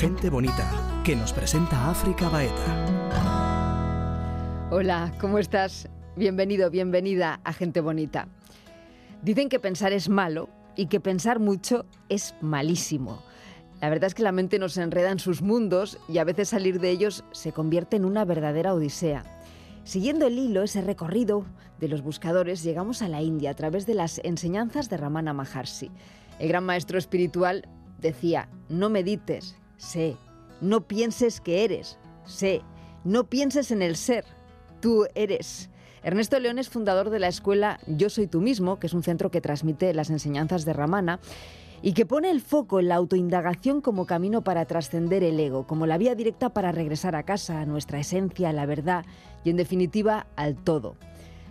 Gente bonita, que nos presenta África Baeta. Hola, ¿cómo estás? Bienvenido, bienvenida a Gente bonita. Dicen que pensar es malo y que pensar mucho es malísimo. La verdad es que la mente nos enreda en sus mundos y a veces salir de ellos se convierte en una verdadera odisea. Siguiendo el hilo, ese recorrido de los buscadores, llegamos a la India a través de las enseñanzas de Ramana Maharshi. El gran maestro espiritual decía, no medites, sé, no pienses que eres, sé, no pienses en el ser, tú eres. Ernesto León es fundador de la escuela Yo Soy Tú Mismo, que es un centro que transmite las enseñanzas de Ramana y que pone el foco en la autoindagación como camino para trascender el ego, como la vía directa para regresar a casa, a nuestra esencia, a la verdad y en definitiva al todo.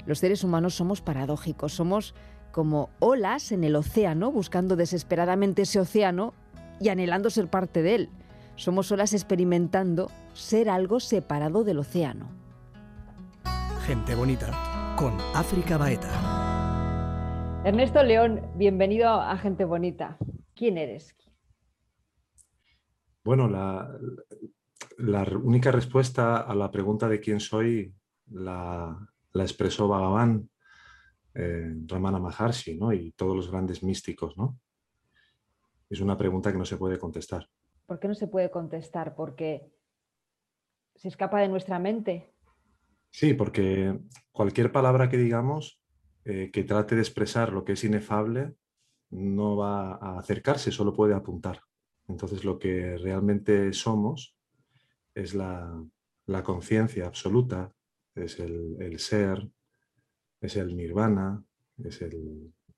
Los seres humanos somos paradójicos, somos como olas en el océano, buscando desesperadamente ese océano y anhelando ser parte de él. Somos olas experimentando ser algo separado del océano. Gente bonita con África Baeta. Ernesto León, bienvenido a Gente Bonita. ¿Quién eres? Bueno, la, única respuesta a la pregunta de quién soy la, expresó Bhagavan eh, Ramana Maharshi ¿no? y todos los grandes místicos. ¿no? Es una pregunta que no se puede contestar. ¿Por qué no se puede contestar? Porque se escapa de nuestra mente. Sí, porque cualquier palabra que digamos eh, que trate de expresar lo que es inefable no va a acercarse, solo puede apuntar. Entonces lo que realmente somos es la, conciencia absoluta, es el ser, es el nirvana, es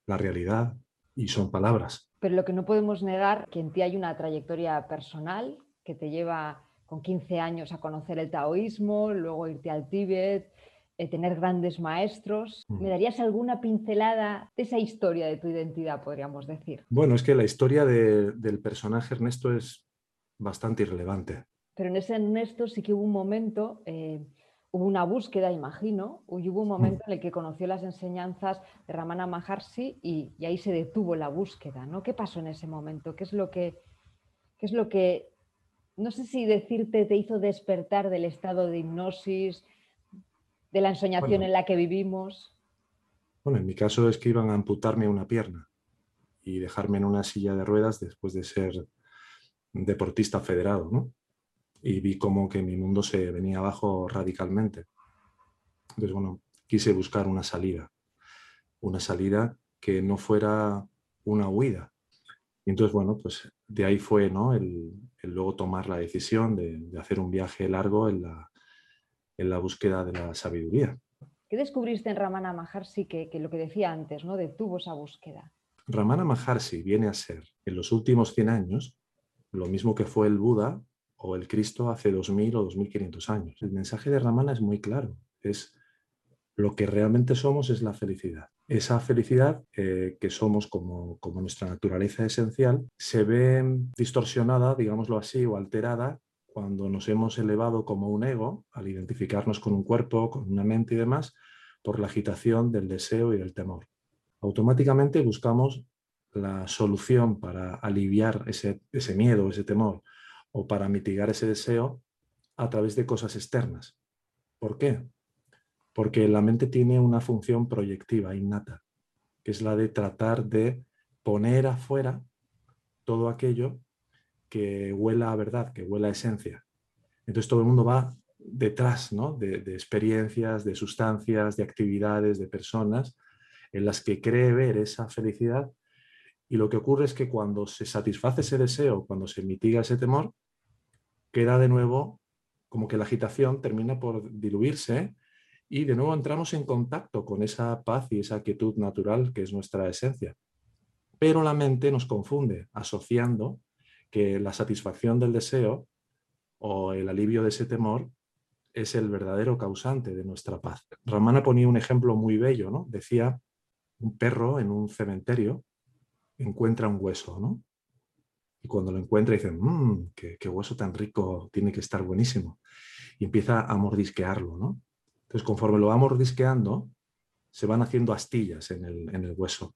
la realidad y son palabras. Pero lo que no podemos negar que en ti hay una trayectoria personal que te lleva con 15 años a conocer el taoísmo, luego irte al Tíbet, eh, tener grandes maestros. Mm. ¿Me darías alguna pincelada de esa historia de tu identidad, podríamos decir? Bueno, es que la historia del personaje Ernesto es bastante irrelevante. Pero en ese Ernesto sí que hubo un momento eh, hubo una búsqueda, imagino, y hubo un momento en el que conoció las enseñanzas de Ramana Maharshi y, ahí se detuvo la búsqueda, ¿no? ¿Qué pasó en ese momento? ¿Qué es lo que, qué es lo que no sé si decirte te hizo despertar del estado de hipnosis, de la ensoñación en la que vivimos? Bueno, en mi caso es que iban a amputarme una pierna y dejarme en una silla de ruedas después de ser deportista federado, ¿no? Y vi como que mi mundo se venía abajo radicalmente. Entonces, bueno, quise buscar una salida, una salida que no fuera una huida. Y entonces, bueno, pues de ahí fue ¿no? el, luego tomar la decisión de, hacer un viaje largo en la, en la, búsqueda de la sabiduría. ¿Qué descubriste en Ramana Maharshi que, que lo que decía antes, ¿no? detuvo esa búsqueda? Ramana Maharshi viene a ser, en los últimos 100 años, lo mismo que fue el Buda o el Cristo hace 2000 o 2500 años. El mensaje de Ramana es muy claro, es lo que realmente somos es la felicidad. Esa felicidad eh, que somos como, como nuestra naturaleza esencial se ve distorsionada, digámoslo así, o alterada cuando nos hemos elevado como un ego al identificarnos con un cuerpo, con una mente y demás, por la agitación del deseo y del temor. Automáticamente buscamos la solución para aliviar ese, ese miedo, ese temor, o para mitigar ese deseo a través de cosas externas. ¿Por qué? Porque la mente tiene una función proyectiva innata, que es la de tratar de poner afuera todo aquello que huela a verdad, que huela a esencia. Entonces todo el mundo va detrás ¿no? de, de, experiencias, de sustancias, de actividades, de personas en las que cree ver esa felicidad y lo que ocurre es que cuando se satisface ese deseo, cuando se mitiga ese temor, queda de nuevo como que la agitación termina por diluirse y de nuevo entramos en contacto con esa paz y esa quietud natural que es nuestra esencia. Pero la mente nos confunde asociando que la satisfacción del deseo o el alivio de ese temor es el verdadero causante de nuestra paz. Ramana ponía un ejemplo muy bello, ¿no? Decía, un perro en un cementerio encuentra un hueso, ¿no? Y cuando lo encuentra dice, mmm, qué, hueso tan rico, tiene que estar buenísimo. Y empieza a mordisquearlo, ¿no? Entonces, conforme lo va mordisqueando, se van haciendo astillas en el, en el hueso.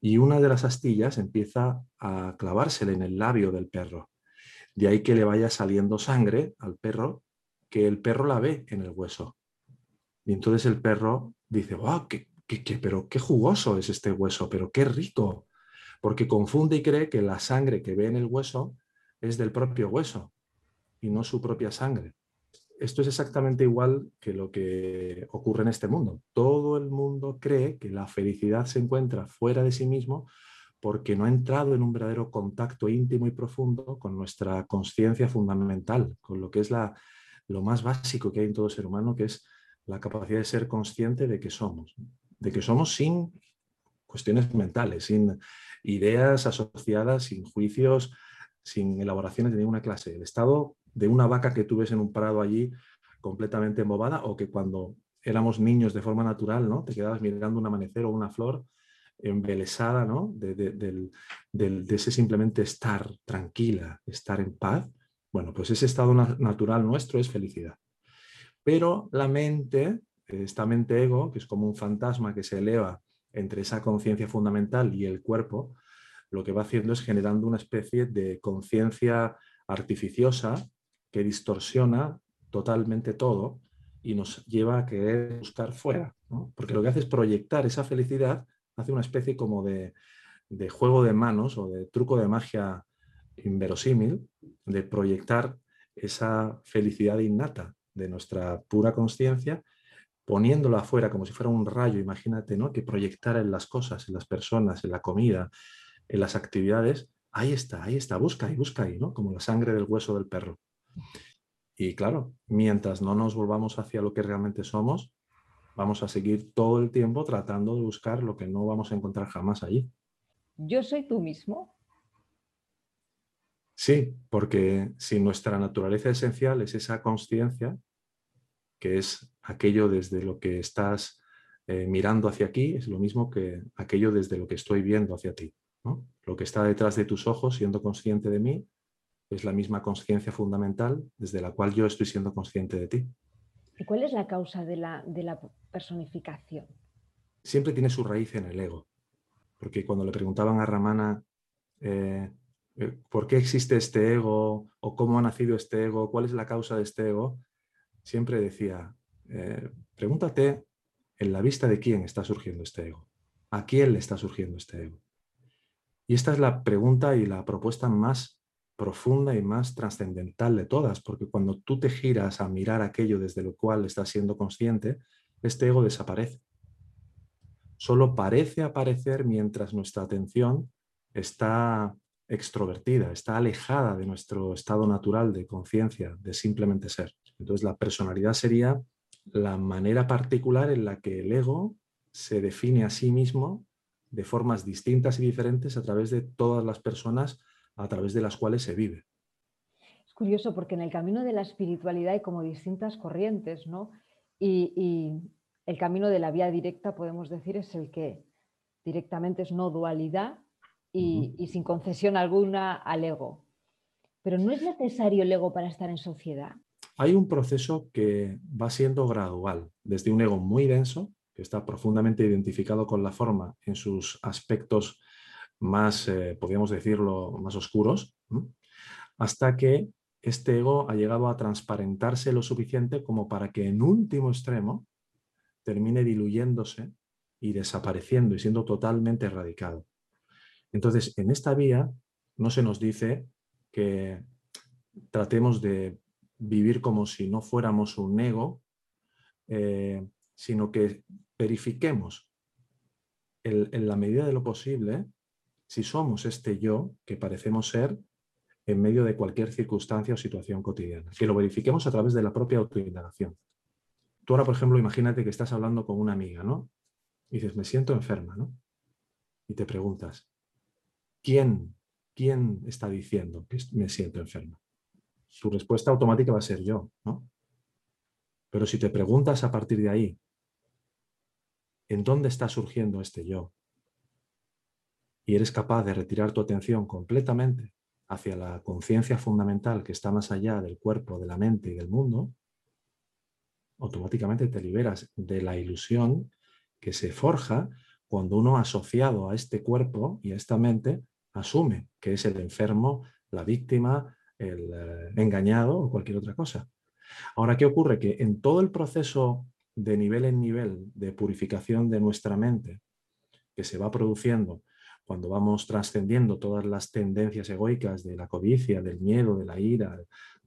Y una de las astillas empieza a clavársele en el labio del perro. De ahí que le vaya saliendo sangre al perro, que el perro la ve en el hueso. Y entonces el perro dice, wow, qué, qué, pero qué jugoso es este hueso, pero qué rico. Porque confunde y cree que la sangre que ve en el hueso es del propio hueso y no su propia sangre. Esto es exactamente igual que lo que ocurre en este mundo. Todo el mundo cree que la felicidad se encuentra fuera de sí mismo porque no ha entrado en un verdadero contacto íntimo y profundo con nuestra conciencia fundamental, con lo que es lo más básico que hay en todo ser humano, que es la capacidad de ser consciente de que somos, de que somos sin cuestiones mentales, sin ideas asociadas, sin juicios, sin elaboraciones de ninguna clase. El estado de una vaca que tú ves en un prado allí completamente embobada o que cuando éramos niños de forma natural, ¿no? Te quedabas mirando un amanecer o una flor embelesada, ¿no? De, de, ese simplemente estar tranquila, estar en paz. Bueno, pues ese estado natural nuestro es felicidad. Pero la mente, esta mente ego, que es como un fantasma que se eleva entre esa conciencia fundamental y el cuerpo, lo que va haciendo es generando una especie de conciencia artificiosa que distorsiona totalmente todo y nos lleva a querer buscar fuera, porque lo que hace es proyectar esa felicidad, hace una especie como de, de juego de manos o de truco de magia inverosímil, de proyectar esa felicidad innata de nuestra pura conciencia, poniéndola afuera como si fuera un rayo, imagínate, ¿no? que proyectara en las cosas, en las personas, en la comida, en las actividades, ahí está, ahí está, busca y busca ahí, ¿no? como la sangre del hueso del perro. Y claro, mientras no nos volvamos hacia lo que realmente somos, vamos a seguir todo el tiempo tratando de buscar lo que no vamos a encontrar jamás allí. ¿Yo soy tú mismo? Sí, porque si nuestra naturaleza esencial es esa conciencia, que es aquello desde lo que estás eh, mirando hacia aquí, es lo mismo que aquello desde lo que estoy viendo hacia ti. Lo que está detrás de tus ojos, siendo consciente de mí, es la misma conciencia fundamental desde la cual yo estoy siendo consciente de ti. ¿Y cuál es la causa de la, personificación? Siempre tiene su raíz en el ego. Porque cuando le preguntaban a Ramana eh, eh, por qué existe este ego o cómo ha nacido este ego, cuál es la causa de este ego, siempre decía, eh, pregúntate en la vista de quién está surgiendo este ego, a quién le está surgiendo este ego. Y esta es la pregunta y la propuesta más profunda y más trascendental de todas, porque cuando tú te giras a mirar aquello desde lo cual estás siendo consciente, este ego desaparece. Solo parece aparecer mientras nuestra atención está extrovertida, está alejada de nuestro estado natural de conciencia, de simplemente ser. Entonces la personalidad sería la manera particular en la que el ego se define a sí mismo de formas distintas y diferentes a través de todas las personas a través de las cuales se vive. Es curioso porque en el camino de la espiritualidad hay como distintas corrientes, ¿no? Y, el camino de la vía directa, podemos decir, es el que directamente es no dualidad y, y sin concesión alguna al ego. Pero no es necesario el ego para estar en sociedad. Hay un proceso que va siendo gradual, desde un ego muy denso, que está profundamente identificado con la forma en sus aspectos más, eh, podríamos decirlo, más oscuros, hasta que este ego ha llegado a transparentarse lo suficiente como para que en último extremo termine diluyéndose y desapareciendo y siendo totalmente erradicado. Entonces, en esta vía no se nos dice que tratemos de vivir como si no fuéramos un ego, eh, sino que verifiquemos en la medida de lo posible si somos este yo que parecemos ser en medio de cualquier circunstancia o situación cotidiana. Que lo verifiquemos a través de la propia autoindagación. Tú ahora, por ejemplo, imagínate que estás hablando con una amiga, ¿no? Y dices, me siento enferma, ¿no? Y te preguntas, ¿quién, quién está diciendo que me siento enferma? Su respuesta automática va a ser yo, ¿no? Pero si te preguntas a partir de ahí, ¿en dónde está surgiendo este yo? y eres capaz de retirar tu atención completamente hacia la conciencia fundamental que está más allá del cuerpo, de la mente y del mundo, automáticamente te liberas de la ilusión que se forja cuando uno asociado a este cuerpo y a esta mente asume que es el enfermo, la víctima, el eh, engañado o cualquier otra cosa. Ahora, ¿qué ocurre? Que en todo el proceso de nivel en nivel de purificación de nuestra mente que se va produciendo cuando vamos trascendiendo todas las tendencias egoicas de la codicia, del miedo, de la ira,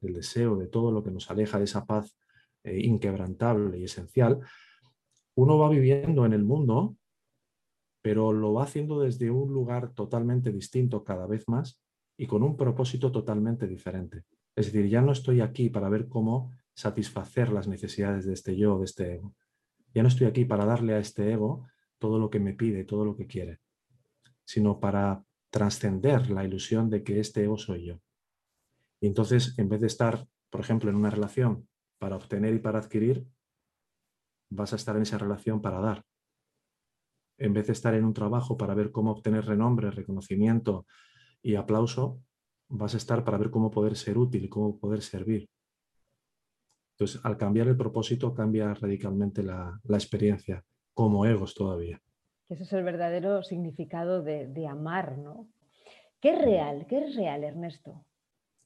del deseo, de todo lo que nos aleja de esa paz eh, inquebrantable y esencial, uno va viviendo en el mundo, pero lo va haciendo desde un lugar totalmente distinto cada vez más y con un propósito totalmente diferente. Es decir, ya no estoy aquí para ver cómo satisfacer las necesidades de este yo, de este ego. Ya no estoy aquí para darle a este ego todo lo que me pide, todo lo que quiere, sino para trascender la ilusión de que este ego soy yo. Y entonces, en vez de estar, por ejemplo, en una relación para obtener y para adquirir, vas a estar en esa relación para dar. En vez de estar en un trabajo para ver cómo obtener renombre, reconocimiento y aplauso, vas a estar para ver cómo poder ser útil cómo poder servir. Entonces, al cambiar el propósito, cambia radicalmente la, experiencia, como egos todavía. Ese es el verdadero significado de, amar, ¿no? ¿Qué es real? ¿Qué es real, Ernesto?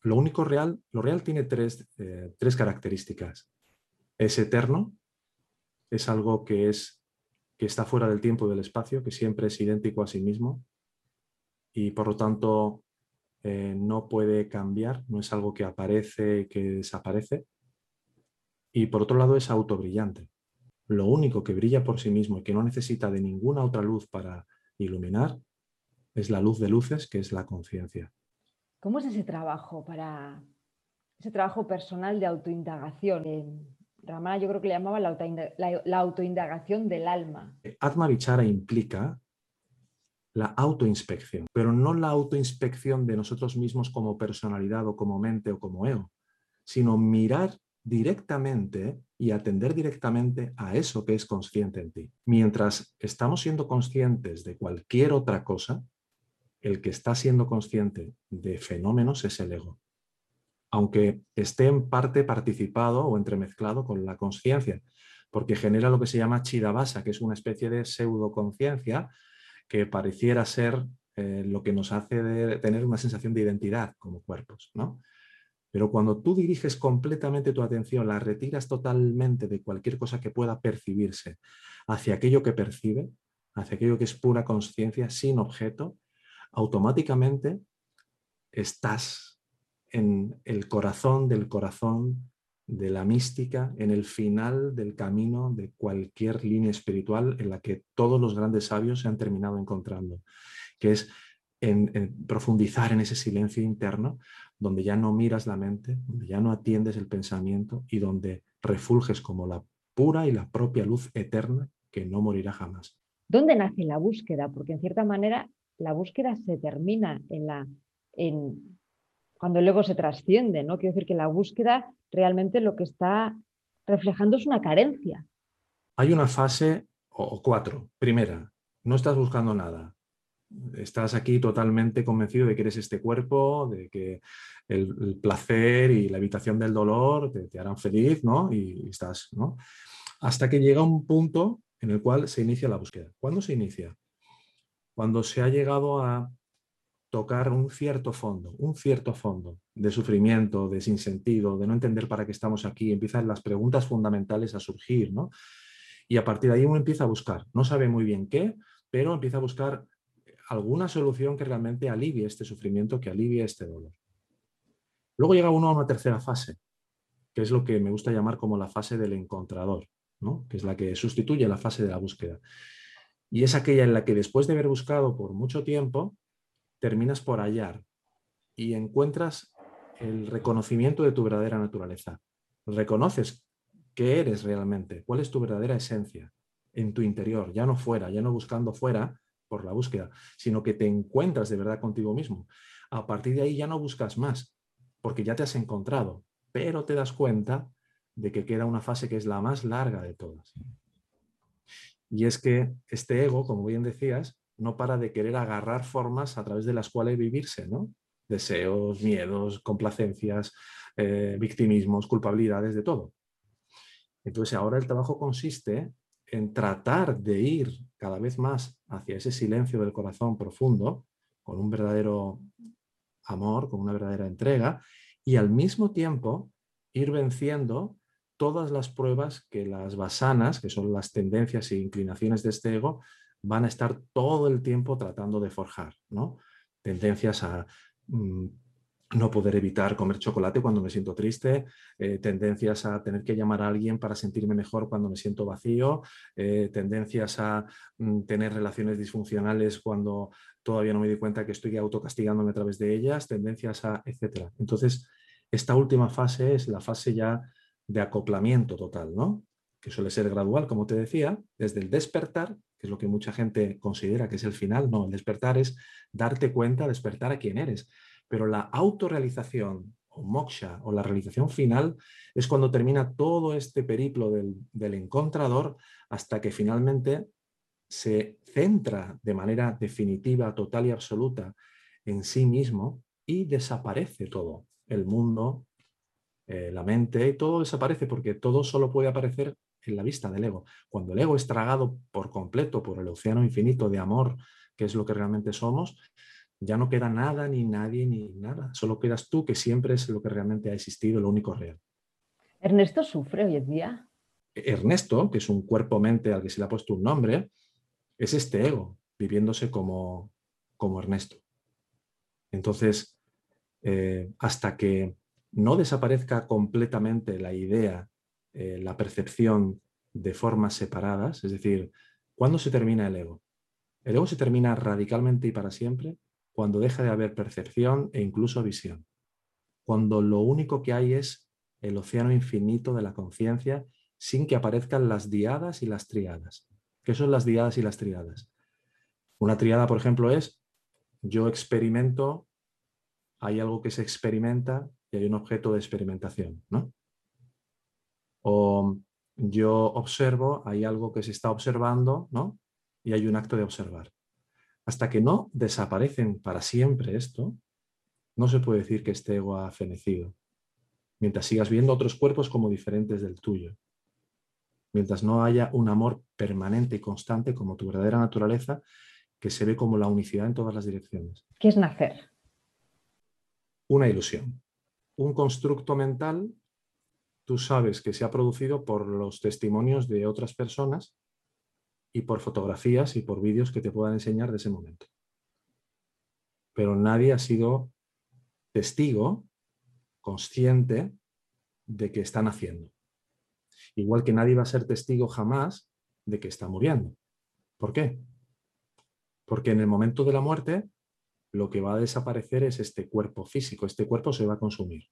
Lo único real, lo real tiene tres, eh, tres características. Es eterno, es algo que, es, que está fuera del tiempo y del espacio, que siempre es idéntico a sí mismo y por lo tanto eh, no puede cambiar, no es algo que aparece y que desaparece y por otro lado es autobrillante. Lo único que brilla por sí mismo y que no necesita de ninguna otra luz para iluminar es la luz de luces, que es la conciencia. ¿Cómo es ese trabajo para ese trabajo personal de autoindagación? Ramana yo creo que le llamaba la, la autoindagación del alma. Atma Vichara implica la autoinspección, pero no la autoinspección de nosotros mismos como personalidad o como mente o como ego, sino mirar directamente y atender directamente a eso que es consciente en ti. Mientras estamos siendo conscientes de cualquier otra cosa, el que está siendo consciente de fenómenos es el ego, aunque esté en parte participado o entremezclado con la conciencia, porque genera lo que se llama chidabasa, que es una especie de pseudoconciencia que pareciera ser eh, lo que nos hace tener una sensación de identidad como cuerpos, ¿no? Pero cuando tú diriges completamente tu atención, la retiras totalmente de cualquier cosa que pueda percibirse hacia aquello que percibe, hacia aquello que es pura conciencia, sin objeto, automáticamente estás en el corazón del corazón de la mística, en el final del camino de cualquier línea espiritual en la que todos los grandes sabios se han terminado encontrando, que es en profundizar en ese silencio interno donde ya no miras la mente, donde ya no atiendes el pensamiento y donde refulges como la pura y la propia luz eterna que no morirá jamás. ¿Dónde nace la búsqueda? Porque en cierta manera la búsqueda se termina en la, en, cuando el ego se trasciende, ¿no? Quiero decir que la búsqueda realmente lo que está reflejando es una carencia. Hay una fase o cuatro. Primera, no estás buscando nada estás aquí totalmente convencido de que eres este cuerpo, de que el, placer y la evitación del dolor te, harán feliz, ¿no? Y, estás, ¿no? Hasta que llega un punto en el cual se inicia la búsqueda. ¿Cuándo se inicia? Cuando se ha llegado a tocar un cierto fondo, un cierto fondo de sufrimiento, de sinsentido, de no entender para qué estamos aquí, empiezan las preguntas fundamentales a surgir, ¿no? Y a partir de ahí uno empieza a buscar, no sabe muy bien qué, pero empieza a buscar alguna solución que realmente alivie este sufrimiento, que alivie este dolor. Luego llega uno a una tercera fase, que es lo que me gusta llamar como la fase del encontrador, ¿no? que es la que sustituye la fase de la búsqueda. Y es aquella en la que después de haber buscado por mucho tiempo, terminas por hallar y encuentras el reconocimiento de tu verdadera naturaleza. Reconoces qué eres realmente, cuál es tu verdadera esencia en tu interior, ya no fuera, ya no buscando fuera, por la búsqueda, sino que te encuentras de verdad contigo mismo. A partir de ahí ya no buscas más, porque ya te has encontrado, pero te das cuenta de que queda una fase que es la más larga de todas. Y es que este ego, como bien decías, no para de querer agarrar formas a través de las cuales vivirse, ¿no? Deseos, miedos, complacencias, eh, victimismos, culpabilidades, de todo. Entonces ahora el trabajo consiste en tratar de ir cada vez más hacia ese silencio del corazón profundo, con un verdadero amor, con una verdadera entrega, y al mismo tiempo ir venciendo todas las pruebas que las basanas, que son las tendencias e inclinaciones de este ego, van a estar todo el tiempo tratando de forjar, ¿no? Tendencias a mm, no poder evitar comer chocolate cuando me siento triste, eh, tendencias a tener que llamar a alguien para sentirme mejor cuando me siento vacío, eh, tendencias a mm, tener relaciones disfuncionales cuando todavía no me di cuenta que estoy autocastigándome a través de ellas, tendencias a, etcétera. Entonces, esta última fase es la fase ya de acoplamiento total, ¿no? Que suele ser gradual, como te decía, desde el despertar, que es lo que mucha gente considera que es el final, no, el despertar es darte cuenta, despertar a quién eres. Pero la autorrealización o moksha o la realización final es cuando termina todo este periplo del, encontrador hasta que finalmente se centra de manera definitiva, total y absoluta en sí mismo y desaparece todo, el mundo, eh, la mente, y todo desaparece porque todo solo puede aparecer en la vista del ego. Cuando el ego es tragado por completo por el océano infinito de amor, que es lo que realmente somos, ya no queda nada, ni nadie, ni nada. Solo quedas tú, que siempre es lo que realmente ha existido, lo único real. ¿Ernesto sufre hoy en día? Ernesto, que es un cuerpo-mente al que se le ha puesto un nombre, es este ego, viviéndose como, como Ernesto. Entonces, eh, hasta que no desaparezca completamente la idea, eh, la percepción de formas separadas, es decir, ¿cuándo se termina el ego? El ego se termina radicalmente y para siempre cuando deja de haber percepción e incluso visión, cuando lo único que hay es el océano infinito de la conciencia sin que aparezcan las diadas y las triadas. ¿Qué son las diadas y las triadas? Una triada, por ejemplo, es yo experimento, hay algo que se experimenta y hay un objeto de experimentación, ¿no? O yo observo, hay algo que se está observando, ¿no? Y hay un acto de observar. Hasta que no desaparecen para siempre esto, no se puede decir que este ego ha fenecido. Mientras sigas viendo otros cuerpos como diferentes del tuyo. Mientras no haya un amor permanente y constante como tu verdadera naturaleza, que se ve como la unicidad en todas las direcciones. ¿Qué es nacer? Una ilusión. Un constructo mental, tú sabes que se ha producido por los testimonios de otras personas y por fotografías y por vídeos que te puedan enseñar de ese momento. Pero nadie ha sido testigo consciente de que están haciendo. Igual que nadie va a ser testigo jamás de que está muriendo. ¿Por qué? Porque en el momento de la muerte lo que va a desaparecer es este cuerpo físico, este cuerpo se va a consumir.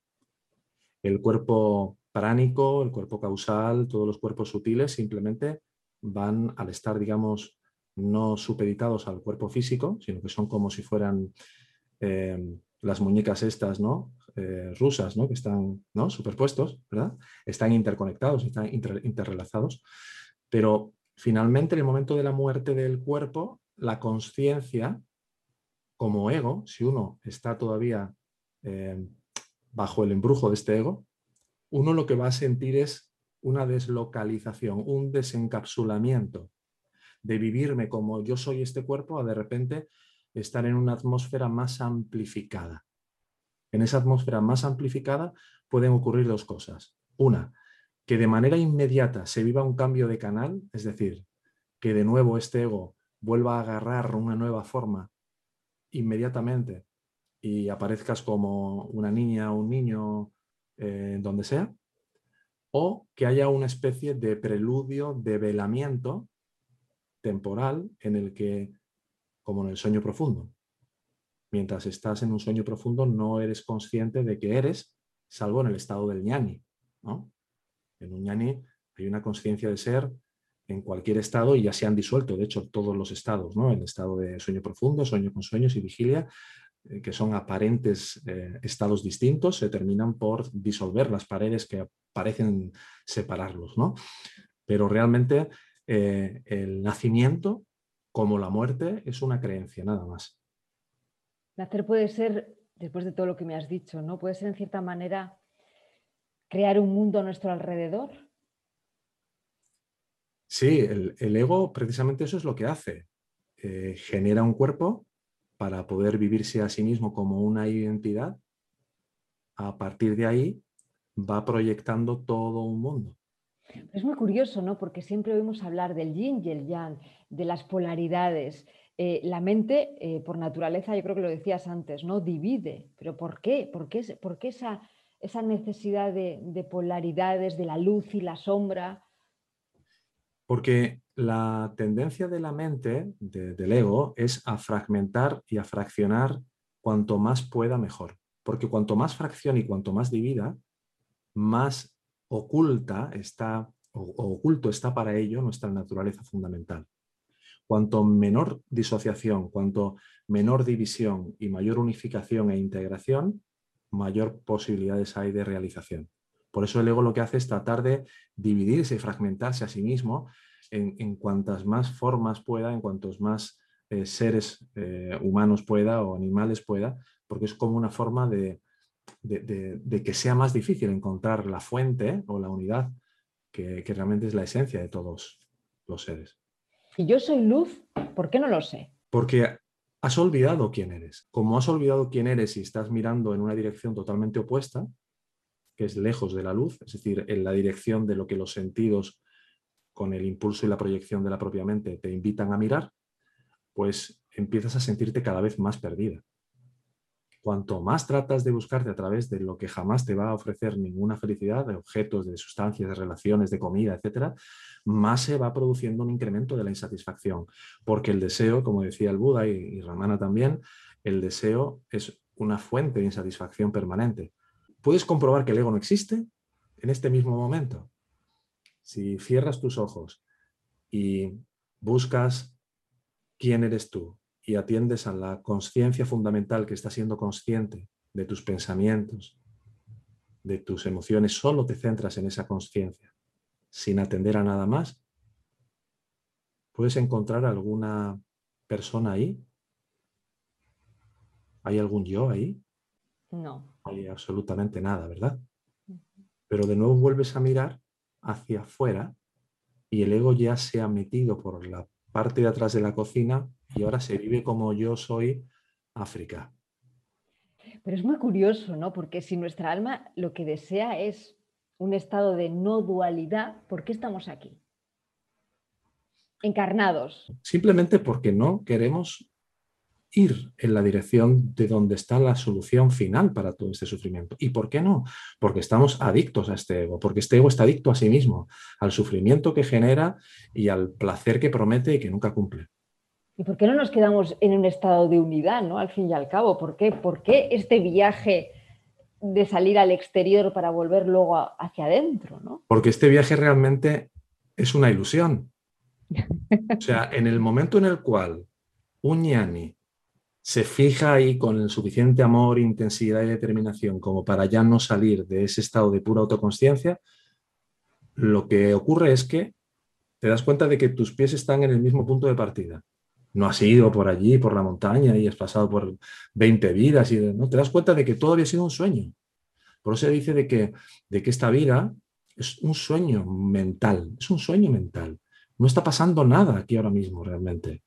El cuerpo pránico, el cuerpo causal, todos los cuerpos sutiles simplemente van al estar, digamos, no supeditados al cuerpo físico, sino que son como si fueran eh, las muñecas estas, ¿no? Eh, rusas, ¿no? Que están ¿no? superpuestos, ¿verdad? Están interconectados, están interrelazados, pero finalmente en el momento de la muerte del cuerpo, la conciencia como ego, si uno está todavía eh, bajo el embrujo de este ego, uno lo que va a sentir es una deslocalización, un desencapsulamiento de vivirme como yo soy este cuerpo a de repente estar en una atmósfera más amplificada. En esa atmósfera más amplificada pueden ocurrir dos cosas. Una, que de manera inmediata se viva un cambio de canal, es decir, que de nuevo este ego vuelva a agarrar una nueva forma inmediatamente y aparezcas como una niña o un niño eh, donde sea o que haya una especie de preludio de velamiento temporal en el que, como en el sueño profundo, mientras estás en un sueño profundo no eres consciente de que eres, salvo en el estado del ñani. ¿no? En un ñani hay una conciencia de ser en cualquier estado y ya se han disuelto, de hecho, todos los estados, ¿no? el estado de sueño profundo, sueño con sueños y vigilia, que son aparentes eh, estados distintos, se terminan por disolver las paredes que parecen separarlos. ¿no? Pero realmente eh, el nacimiento, como la muerte, es una creencia, nada más. Nacer puede ser, después de todo lo que me has dicho, ¿no? Puede ser en cierta manera crear un mundo a nuestro alrededor. Sí, el, ego precisamente eso es lo que hace. genera un cuerpo para poder vivirse a sí mismo como una identidad a partir de ahí va proyectando todo un mundo. Es muy curioso, ¿no? Porque siempre oímos hablar del yin y el yang, de las polaridades. Eh, la mente, eh, por naturaleza, yo creo que lo decías antes, ¿no? Divide. ¿Pero por qué? ¿Por qué, por qué esa, esa, necesidad de, polaridades, de la luz y la sombra? Porque la tendencia de la mente, del ego, es a fragmentar y a fraccionar cuanto más pueda mejor. Porque cuanto más fracción y cuanto más divida, más oculta está o, oculto está para ello nuestra naturaleza fundamental. Cuanto menor disociación, cuanto menor división y mayor unificación e integración, mayor posibilidades hay de realización. Por eso el ego lo que hace es tratar de dividirse y fragmentarse a sí mismo en, cuantas más formas pueda, en cuantos más eh, seres eh, humanos pueda o animales pueda, porque es como una forma de, de, que sea más difícil encontrar la fuente o la unidad que, realmente es la esencia de todos los seres. Y yo soy luz, ¿por qué no lo sé? Porque has olvidado quién eres. Como has olvidado quién eres y estás mirando en una dirección totalmente opuesta, que es lejos de la luz, es decir, en la dirección de lo que los sentidos con el impulso y la proyección de la propia mente te invitan a mirar, pues empiezas a sentirte cada vez más perdida. Cuanto más tratas de buscarte a través de lo que jamás te va a ofrecer ninguna felicidad, de objetos, de sustancias, de relaciones, de comida, etcétera, más se va produciendo un incremento de la insatisfacción. Porque el deseo, como decía el Buda y, y Ramana también, el deseo es una fuente de insatisfacción permanente. Puedes comprobar que el ego no existe en este mismo momento. Si cierras tus ojos y buscas quién eres tú, y atiendes a la conciencia fundamental que está siendo consciente de tus pensamientos, de tus emociones, solo te centras en esa conciencia, sin atender a nada más, ¿puedes encontrar alguna persona ahí? ¿Hay algún yo ahí? No. Hay absolutamente nada, ¿verdad? Pero de nuevo vuelves a mirar hacia afuera y el ego ya se ha metido por la parte de atrás de la cocina y ahora se vive como yo soy África. Pero es muy curioso, ¿no? Porque si nuestra alma lo que desea es un estado de no dualidad, ¿por qué estamos aquí? Encarnados. Simplemente porque no queremos ir en la dirección de donde está la solución final para todo este sufrimiento. ¿Y por qué no? Porque estamos adictos a este ego, porque este ego está adicto a sí mismo, al sufrimiento que genera y al placer que promete y que nunca cumple. ¿Y por qué no nos quedamos en un estado de unidad, ¿no? Al fin y al cabo, ¿por qué, ¿Por qué este viaje de salir al exterior para volver luego hacia adentro, ¿no? Porque este viaje realmente es una ilusión. O sea, en el momento en el cual un ñani se fija ahí con el suficiente amor, intensidad y determinación como para ya no salir de ese estado de pura autoconsciencia, lo que ocurre es que te das cuenta de que tus pies están en el mismo punto de partida. No has ido por allí, por la montaña y has pasado por 20 vidas y ¿no? te das cuenta de que todo había sido un sueño. Por eso se dice de que, de que esta vida es un sueño mental, es un sueño mental. No está pasando nada aquí ahora mismo realmente.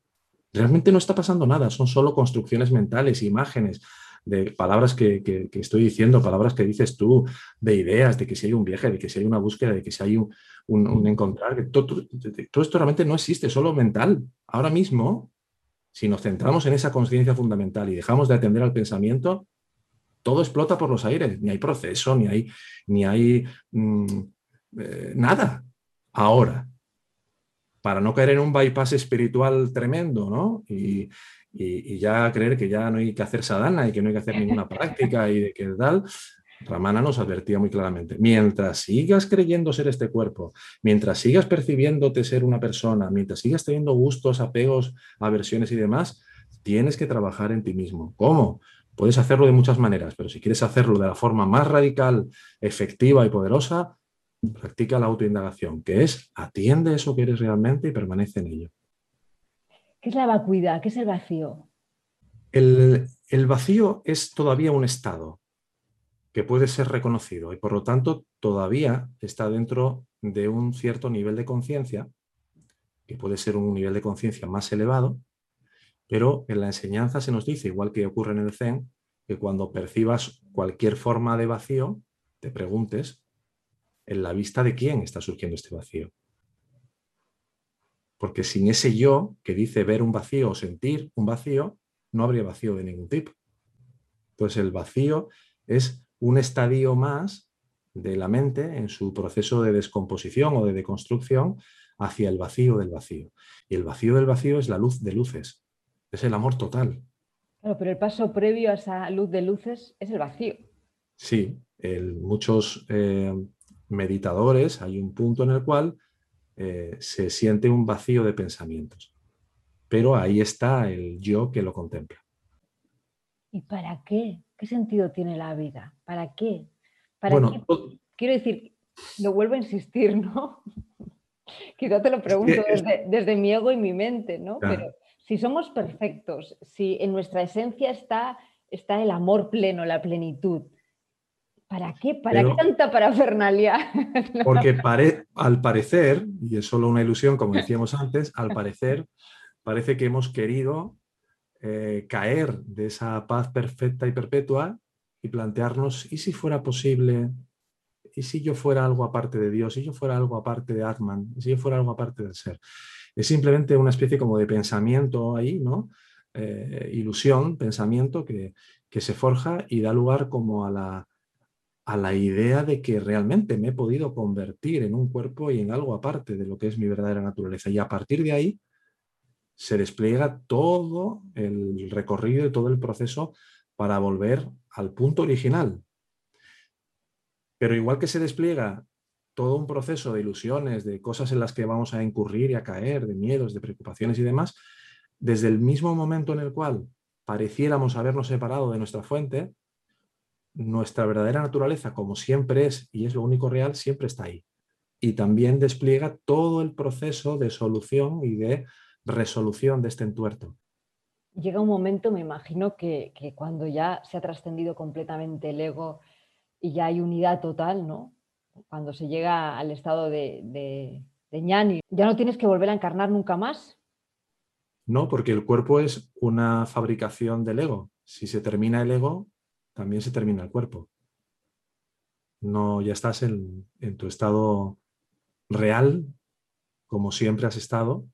Realmente no está pasando nada, son solo construcciones mentales, imágenes, de palabras que, estoy diciendo, palabras que dices tú, de ideas, de que si hay un viaje, de que si hay una búsqueda, de que si hay un, encontrar, que todo, todo, esto realmente no existe, solo mental. Ahora mismo, si nos centramos en esa conciencia fundamental y dejamos de atender al pensamiento, todo explota por los aires, ni hay proceso, ni hay, ni hay mm, eh, nada. Ahora, para no caer en un bypass espiritual tremendo, ¿no? Y, ya creer que ya no hay que hacer sadhana y que no hay que hacer ninguna práctica y de que tal, Ramana nos advertía muy claramente, mientras sigas creyendo ser este cuerpo, mientras sigas percibiéndote ser una persona, mientras sigas teniendo gustos, apegos, aversiones y demás, tienes que trabajar en ti mismo. ¿Cómo? Puedes hacerlo de muchas maneras, pero si quieres hacerlo de la forma más radical, efectiva y poderosa, practica la autoindagación, que es atiende eso que eres realmente y permanece en ello. ¿Qué es la vacuidad? ¿Qué es el vacío? El, el vacío es todavía un estado que puede ser reconocido y por lo tanto todavía está dentro de un cierto nivel de conciencia, que puede ser un nivel de conciencia más elevado, pero en la enseñanza se nos dice, igual que ocurre en el Zen, que cuando percibas cualquier forma de vacío, te preguntes en la vista de quién está surgiendo este vacío. Porque sin ese yo que dice ver un vacío o sentir un vacío, no habría vacío de ningún tipo. Entonces el vacío es un estadio más de la mente en su proceso de descomposición o de deconstrucción hacia el vacío del vacío. Y el vacío del vacío es la luz de luces, es el amor total. pero el paso previo a esa luz de luces es el vacío. Sí, muchos eh, meditadores hay un punto en el cual eh, se siente un vacío de pensamientos, pero ahí está el yo que lo contempla. ¿Y para qué? ¿Qué sentido tiene la vida? ¿Para qué? ¿Para qué? Quiero decir, lo vuelvo a insistir, ¿no? Quizá te lo pregunto desde, mi ego y mi mente, ¿no? Pero si somos perfectos, si en nuestra esencia está, está el amor pleno, la plenitud, ¿para qué? ¿Para qué tanta parafernalia? Porque al parecer, y es solo una ilusión, como decíamos antes, al parecer parece que hemos querido eh, caer de esa paz perfecta y perpetua y plantearnos, ¿y si fuera posible ¿y si yo fuera algo aparte de Dios? ¿Y yo fuera algo aparte de Atman? ¿Y si yo fuera algo aparte del ser? Es simplemente una especie como de pensamiento ahí, ¿no? Eh, ilusión, pensamiento que, se forja y da lugar como a la, a la idea de que realmente me he podido convertir en un cuerpo y en algo aparte de lo que es mi verdadera naturaleza. Y a partir de ahí se despliega todo el recorrido y todo el proceso para volver al punto original, pero igual que se despliega todo un proceso de ilusiones, de cosas en las que vamos a incurrir y a caer, de miedos, de preocupaciones y demás, desde el mismo momento en el cual pareciéramos habernos separado de nuestra fuente, nuestra verdadera naturaleza, como siempre es y es lo único real, siempre está ahí. Y también despliega todo el proceso de solución y de resolución de este entuerto. Llega un momento, me imagino, que, que cuando ya se ha trascendido completamente el ego, y ya hay unidad total, ¿no? Cuando se llega al estado de, de, ñani, ya no tienes que volver a encarnar nunca más. No, porque el cuerpo es una fabricación del ego. Si se termina el ego, también se termina el cuerpo. No, ya estás en, en tu estado real, como siempre has estado,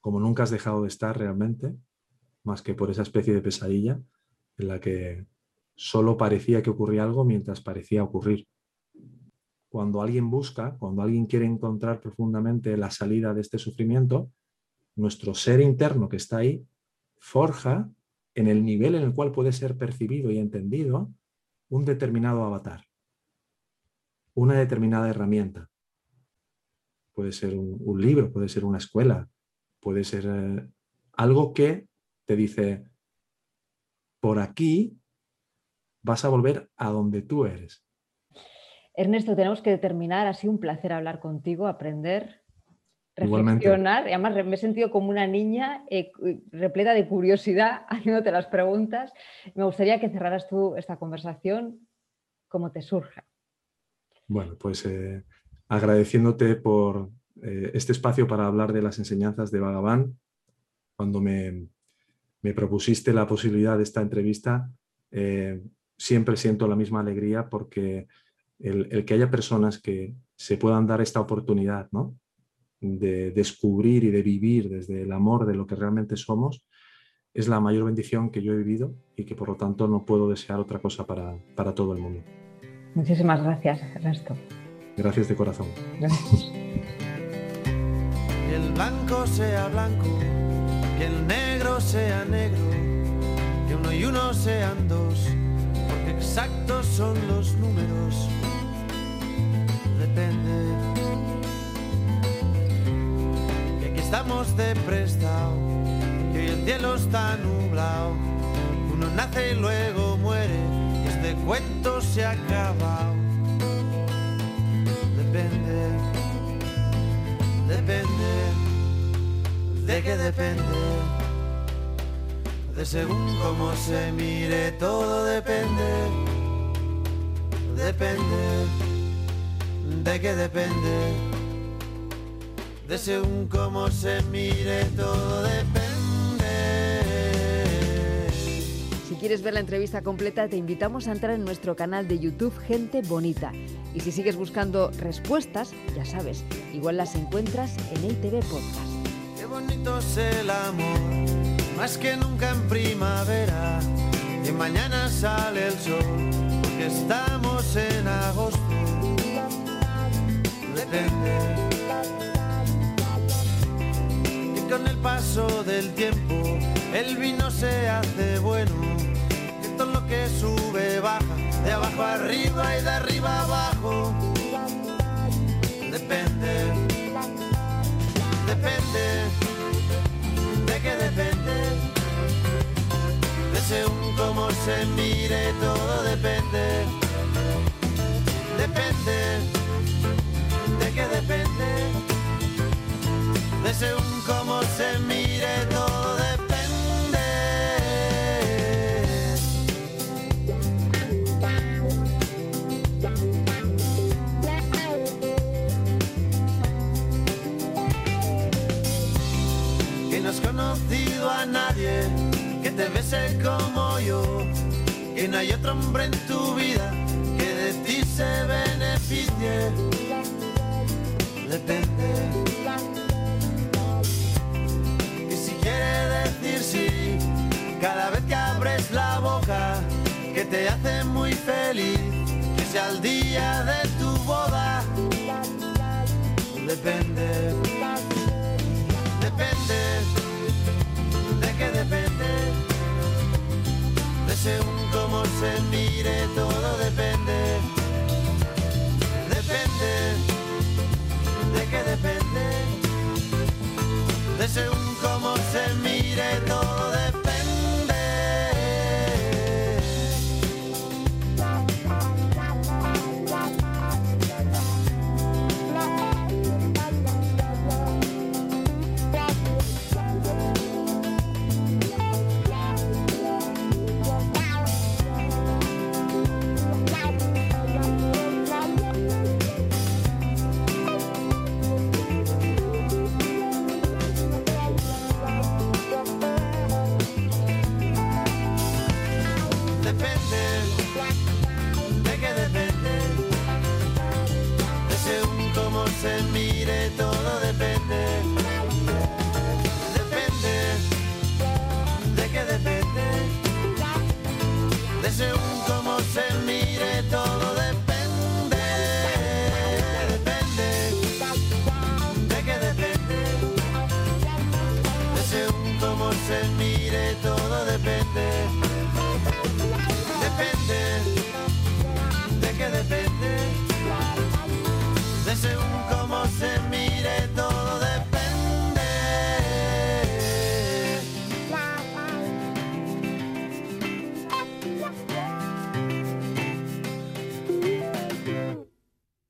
como nunca has dejado de estar realmente, más que por esa especie de pesadilla en la que solo parecía que ocurría algo mientras parecía ocurrir. Cuando alguien busca, cuando alguien quiere encontrar profundamente la salida de este sufrimiento, nuestro ser interno que está ahí forja en el nivel en el cual puede ser percibido y entendido un determinado avatar, una determinada herramienta. Puede ser un, libro, puede ser una escuela, puede ser eh, algo que te dice, por aquí vas a volver a donde tú eres. Ernesto, tenemos que determinar, ha sido un placer hablar contigo, aprender, reflexionar. Y además me he sentido como una niña eh, repleta de curiosidad haciéndote las preguntas. Me gustaría que cerraras tú esta conversación como te surja. Bueno, pues eh, agradeciéndote por eh, este espacio para hablar de las enseñanzas de Bhagavan. Cuando me, me propusiste la posibilidad de esta entrevista, siempre siento la misma alegría porque el, que haya personas que se puedan dar esta oportunidad de descubrir y de vivir desde el amor de lo que realmente somos es la mayor bendición que yo he vivido y que por lo tanto no puedo desear otra cosa para, para todo el mundo. Muchísimas gracias, Ernesto. Gracias de corazón. Gracias. Que el blanco sea blanco, que el negro sea negro, que uno y uno sean dos exactos son los números. Depende. Estamos de prestado, que hoy el cielo está nublado. Uno nace y luego muere, y este cuento se ha acabado. Depende, depende, de qué depende de según cómo se mire, todo depende, depende, de qué depende, de según cómo se mire, todo depende quieres ver la entrevista completa, te invitamos a entrar en nuestro canal de YouTube Gente Bonita. Y si sigues buscando respuestas, ya sabes, igual las encuentras en ITV Podcast. Qué bonito es el amor, más que nunca en primavera. Y mañana sale el sol, porque estamos en agosto. Depende con el paso del tiempo el vino se hace bueno. Que todo lo que sube baja, de abajo arriba y de arriba abajo. Depende, depende, de qué depende. De según cómo se mire, todo depende. Depende, de qué depende. De según cómo se mire, todo depende. Que no has conocido a nadie que te bese como yo. Que no hay otro hombre en tu vida que de ti se beneficie. Depende. Decir sí, cada vez que abres la boca, que te hace muy feliz, que sea el día de tu boda. Depende, depende, de qué depende, de según cómo se mire, todo depende, depende, de qué depende según cómo se mire todo. Depende,